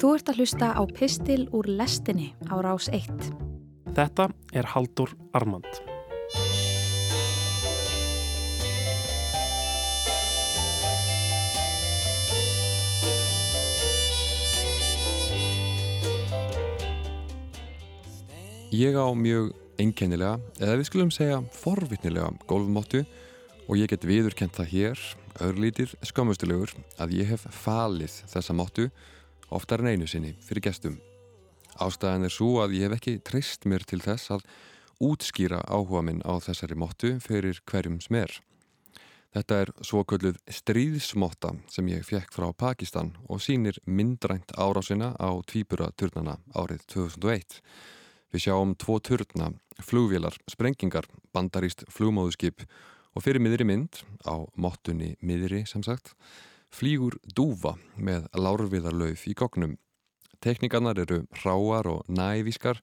Þú ert að hlusta á Pistil úr lestinni á rás 1. Þetta er Haldur Armand. Ég á mjög einkennilega, eða við skulum segja forvitnilega golfmóttu og ég get viðurkent það hér, örlítir skömmustilegur, að ég hef falið þessa móttu oftar en einu sinni fyrir gestum. Ástæðan er svo að ég hef ekki treyst mér til þess að útskýra áhuga minn á þessari móttu fyrir hverjum smer. Þetta er svo kölluð stríðsmotta sem ég fekk frá Pakistan og sínir myndrænt árásina á tvíburaturnana árið 2001. Við sjáum tvo turna, flugvélar, sprengingar, bandaríst flugmóðuskip og fyrir miðri mynd, á mottunni miðri sem sagt, flýgur dúfa með lárviðarlauf í gognum. Tekníkanar eru ráar og nævískar,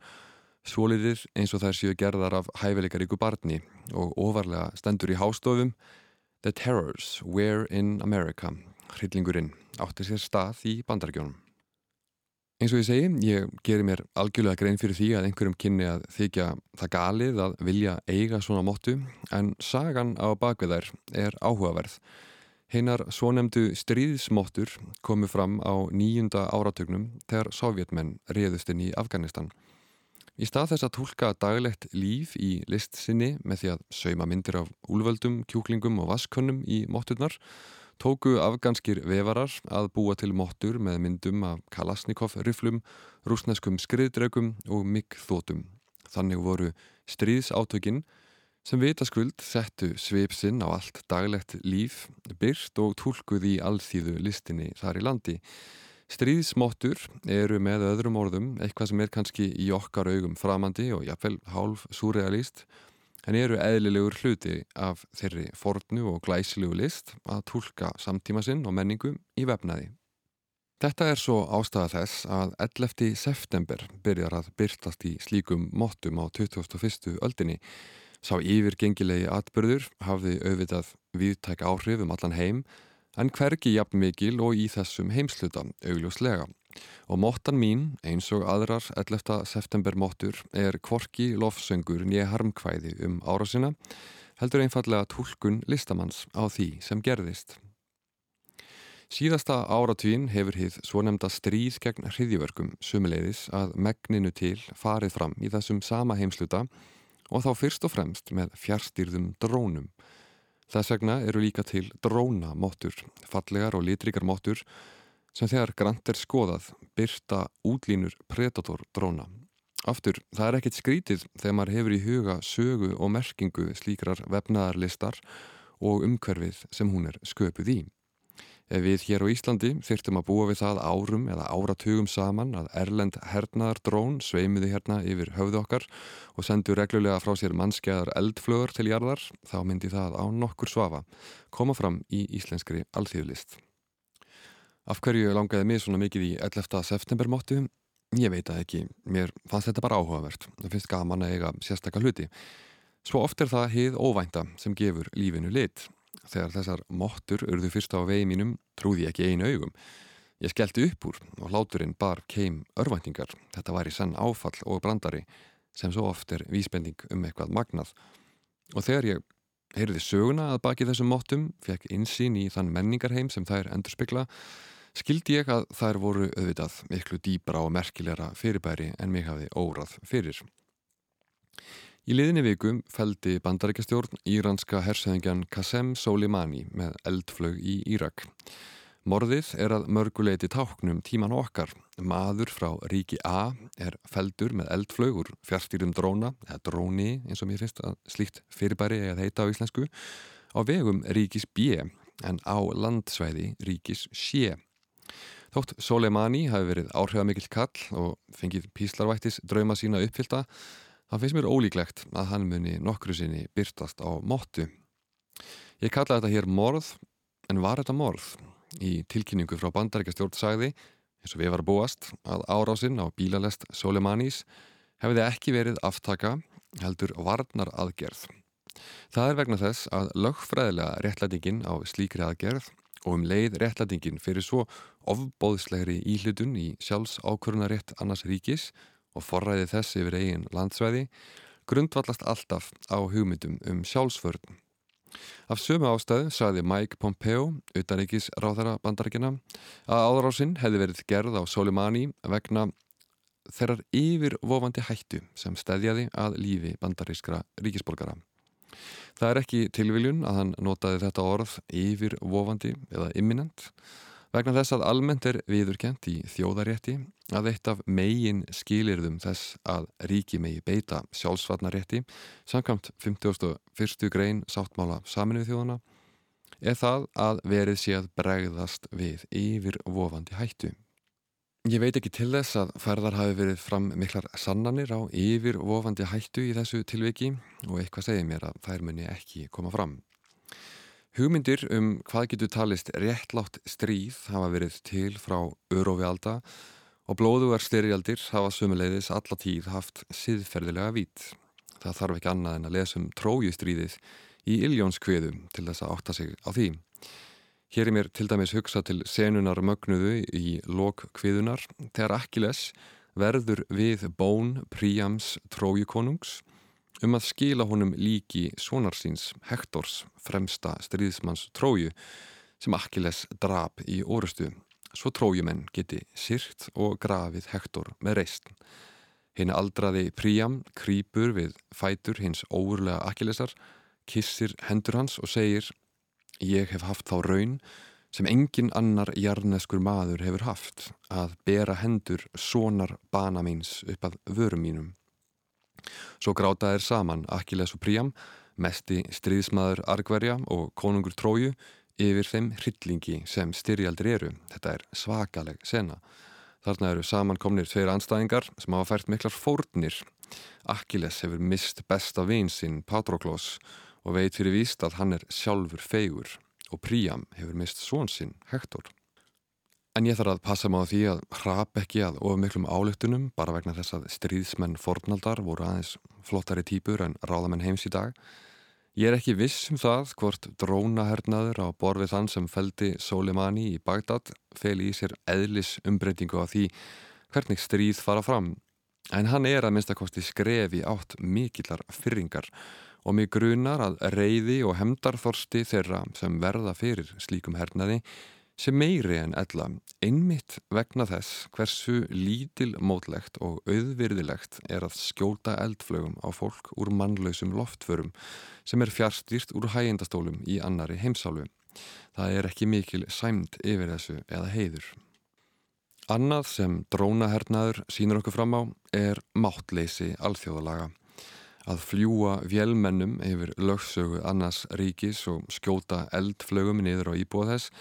svolirir eins og þær séu gerðar af hæfileikaríku barni og ofarlega stendur í hástofum The Terrors Were in America, hryllingurinn, átti sér stað í bandargjónum. Eins og ég segi, ég gerir mér algjörlega grein fyrir því að einhverjum kynni að þykja það galið að vilja eiga svona móttu en sagan á bakvið þær er áhugaverð. Heinar svonemdu stríðsmóttur komu fram á nýjunda áratögnum þegar sovjetmenn réðust inn í Afganistan. Í stað þess að tólka daglegt líf í list sinni með því að sauma myndir af úlvöldum, kjúklingum og vaskönnum í mótturnar tóku afganskir vefarar að búa til móttur með myndum af Kalasnikov-riflum, rúsneskum skriðdregum og miggþótum. Þannig voru stríðsátökinn sem vitaskuld settu sveipsinn á allt daglegt líf, byrst og tólkuð í alþýðu listinni þar í landi. Stríðsmóttur eru með öðrum orðum eitthvað sem er kannski í okkar augum framandi og jafnvel hálf súrealist en eru eðlilegur hluti af þeirri fornu og glæsilegu list að tólka samtíma sinn og menningu í vefnaði. Þetta er svo ástæða þess að 11. september byrjar að byrtast í slíkum móttum á 21. öldinni. Sá yfirgengilegi atbyrður hafði auðvitað viðtæk áhrif um allan heim en hvergi jafn mikil og í þessum heimsluta augljóslega. Og móttan mín, eins og aðrar 11. september móttur, er kvorki lofsöngur nýja harmkvæði um árasina, heldur einfallega tólkun listamanns á því sem gerðist. Síðasta áratvín hefur hið svo nefnda stríð gegn hriðjverkum sumuleiðis að megninu til farið fram í þessum sama heimsluta og þá fyrst og fremst með fjárstýrðum drónum. Þess vegna eru líka til drónamóttur, fallegar og litrikar móttur sem þegar grant er skoðað byrta útlínur Predator dróna. Aftur, það er ekkit skrítið þegar maður hefur í huga sögu og merkingu slíkrar vefnaðarlistar og umhverfið sem hún er sköpuð í. Ef við hér á Íslandi þyrtum að búa við það árum eða áratugum saman að Erlend hernaðar drón sveimiði hérna yfir höfðu okkar og sendu reglulega frá sér mannskeiðar eldflögur til jarðar, þá myndi það á nokkur svafa koma fram í íslenskri alþýðlist. Af hverju langaði mig svona mikið í 11. september móttu? Ég veit að ekki. Mér fannst þetta bara áhugavert. Það finnst gaman að eiga sérstakka hluti. Svo oft er það hið óvænta sem gefur lífinu lit. Þegar þessar móttur urðu fyrst á vegi mínum trúði ég ekki einu augum. Ég skellti upp úr og hláturinn bar keim örvæntingar. Þetta var í sann áfall og brandari sem svo oft er vísbending um eitthvað magnað. Og þegar ég heyrði söguna að baki þessum móttum, fekk insýn í þann menningarheim sem þær endur spekla, skildi ég að þær voru auðvitað miklu dýbra og merkilegra fyrirbæri en mig hafði órað fyrir. Í liðinni vikum feldi bandarækjastjórn íranska hersöðingjan Qasem Soleimani með eldflög í Írak. Morðið er að mörguleiti táknum tíman okkar. Maður frá ríki A er feldur með eldflögur, fjárstýrum dróna, eða dróni eins og mér finnst að slíkt fyrirbæri eða heita á íslensku, á vegum ríkis B en á landsvæði ríkis C. Þótt Soleimani hafi verið áhrifamikill kall og fengið píslarvættis drauma sína uppfylta, það finnst mér ólíklegt að hann muni nokkru sinni byrtast á móttu. Ég kalla þetta hér morð, en var þetta morð? Í tilkynningu frá bandarækjastjórn sagði, eins og við varum búast, að árásinn á bílalest Soleimanis hefði ekki verið aftaka heldur varnar aðgerð. Það er vegna þess að lögfræðilega réttlætingin á slíkri aðgerð og um leið réttlætingin fyrir svo ofbóðslegri íhlutun í sjálfs ákvörunarétt annars ríkis og forræði þess yfir eigin landsvæði grundvallast alltaf á hugmyndum um sjálfsvörn. Af sömu ástæðu saði Mike Pompeo, utanreikis ráðara bandarækina, að áðrásinn hefði verið gerð á Soleimani vegna þeirrar yfirvofandi hættu sem stedjaði að lífi bandarískra ríkisborgara. Það er ekki tilviljun að hann notaði þetta orð yfirvofandi eða imminent vegna þess að almennt er viðurkent í þjóðarétti að eitt af megin skilirðum þess að ríki megi beita sjálfsvarnarétti samkvæmt 51. grein sáttmála saminuð þjóðana er það að verið sé að bregðast við yfirvofandi hættu. Ég veit ekki til þess að ferðar hafi verið fram miklar sannanir á yfir ofandi hættu í þessu tilviki og eitthvað segir mér að þær muni ekki koma fram. Hugmyndir um hvað getur talist réttlátt stríð hafa verið til frá örófi alda og blóðugar styrjaldir hafa sömuleiðis alla tíð haft siðferðilega vít. Það þarf ekki annað en að lesa um trójustríðið í Iljónskviðum til þess að átta sig á því. Hér er mér til dæmis hugsa til senunar mögnuðu í lokkviðunar þegar Akkiles verður við bón Príams trójukonungs um að skila honum líki svonarsins Hektors fremsta stríðsmanns tróju sem Akkiles drap í orustu svo trójumenn geti sýrt og grafið Hektor með reist. Hinn aldraði Príam krýpur við fætur hins óurlega Akkilesar, kissir hendur hans og segir Ég hef haft þá raun sem engin annar jarneskur maður hefur haft að bera hendur sonar bana míns upp að vörum mínum. Svo grátaðir saman Akkiles og Príam, mesti stríðsmaður Argverja og konungur Tróju yfir þeim hryllingi sem styrjaldir eru. Þetta er svakaleg sena. Þarna eru samankomnir tveir anstæðingar sem hafa fært miklar fórnir. Akkiles hefur mist besta vinsinn Patroklos og veit fyrir víst að hann er sjálfur feigur og Príam hefur mist svonsinn Hektor. En ég þarf að passa maður því að hrap ekki að of miklum álöktunum bara vegna þess að stríðsmenn fornaldar voru aðeins flottari típur en ráðamenn heims í dag. Ég er ekki viss um það hvort drónahernaður á borfið þann sem feldi Soleimani í Bagdad fel í sér eðlis umbreytingu á því hvernig stríð fara fram. En hann er að minnstakosti skrefi átt mikillar fyrringar og mig grunar að reyði og hemdarþorsti þeirra sem verða fyrir slíkum hernaði sem meiri en ella einmitt vegna þess hversu lítil mótlegt og auðvirðilegt er að skjóta eldflögum á fólk úr mannlausum loftförum sem er fjárstýrt úr hægindastólum í annari heimsálu. Það er ekki mikil sæmt yfir þessu eða heiður. Annað sem drónahernaður sínur okkur fram á er máttleysi alþjóðalaga að fljúa vélmennum yfir lögsögu annars ríkis og skjóta eldflögum niður á íbúa þess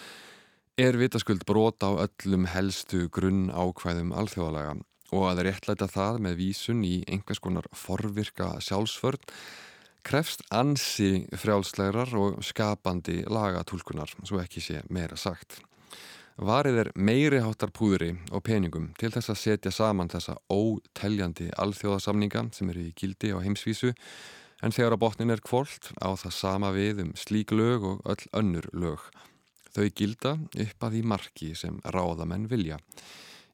er vitaskuld brota á öllum helstu grunn ákvæðum alþjóðalega og að réttlæta það með vísun í einhvers konar forvirka sjálfsvörn krefst ansi frjálslegar og skapandi lagatúlkunar, svo ekki sé meira sagt. Varið er meiri háttar púðri og peningum til þess að setja saman þessa óteljandi alþjóðasamninga sem eru í gildi á heimsvísu en þegar á botnin er kvólt á það sama við um slík lög og öll önnur lög. Þau gilda upp að því marki sem ráðamenn vilja.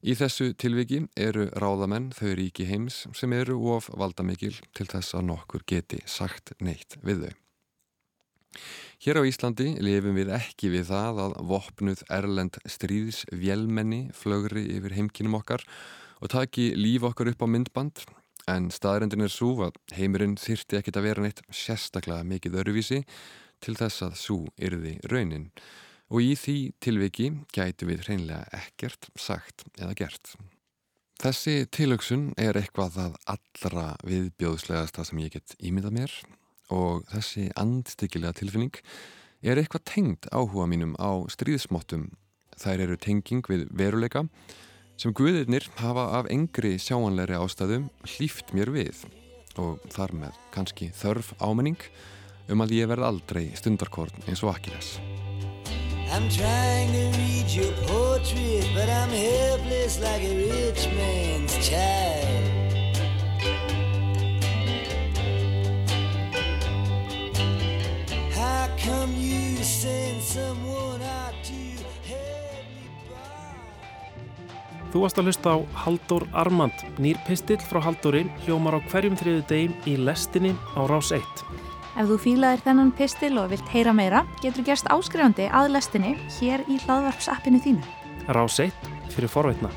Í þessu tilviki eru ráðamenn þau ríki heims sem eru of valdamikil til þess að nokkur geti sagt neitt við þau. Hér á Íslandi lifum við ekki við það að vopnuð Erlend stríðs vélmenni flögri yfir heimkinum okkar og taki líf okkar upp á myndband en staðrendin er svo að heimurinn þyrti ekkit að vera neitt sérstaklega mikið öruvísi til þess að svo yrði raunin og í því tilviki gætu við hreinlega ekkert sagt eða gert. Þessi tilöksun er eitthvað það allra viðbjóðslegasta sem ég get ímyndað mér og þessi andstyggilega tilfinning er eitthvað tengd áhuga mínum á stríðsmottum. Þær eru tenging við veruleika sem guðirnir hafa af engri sjáanleiri ástæðum hlýft mér við og þar með kannski þörf ámenning um að ég verð aldrei stundarkorn eins og Akiles. I'm trying to read your portrait, but I'm helpless like a rich man's child. How come you send someone out to help me by? Þú varst að hlusta á Haldur Armand, nýr pistill frá Haldurinn, hljómar á hverjum þriðu degin í lestinni á Rás 1. Ef þú fílaðir þennan pistil og vilt heyra meira, getur gerst áskrifandi að lestinni hér í hlaðvarpsappinu þínu. Rás 1 fyrir forveitna.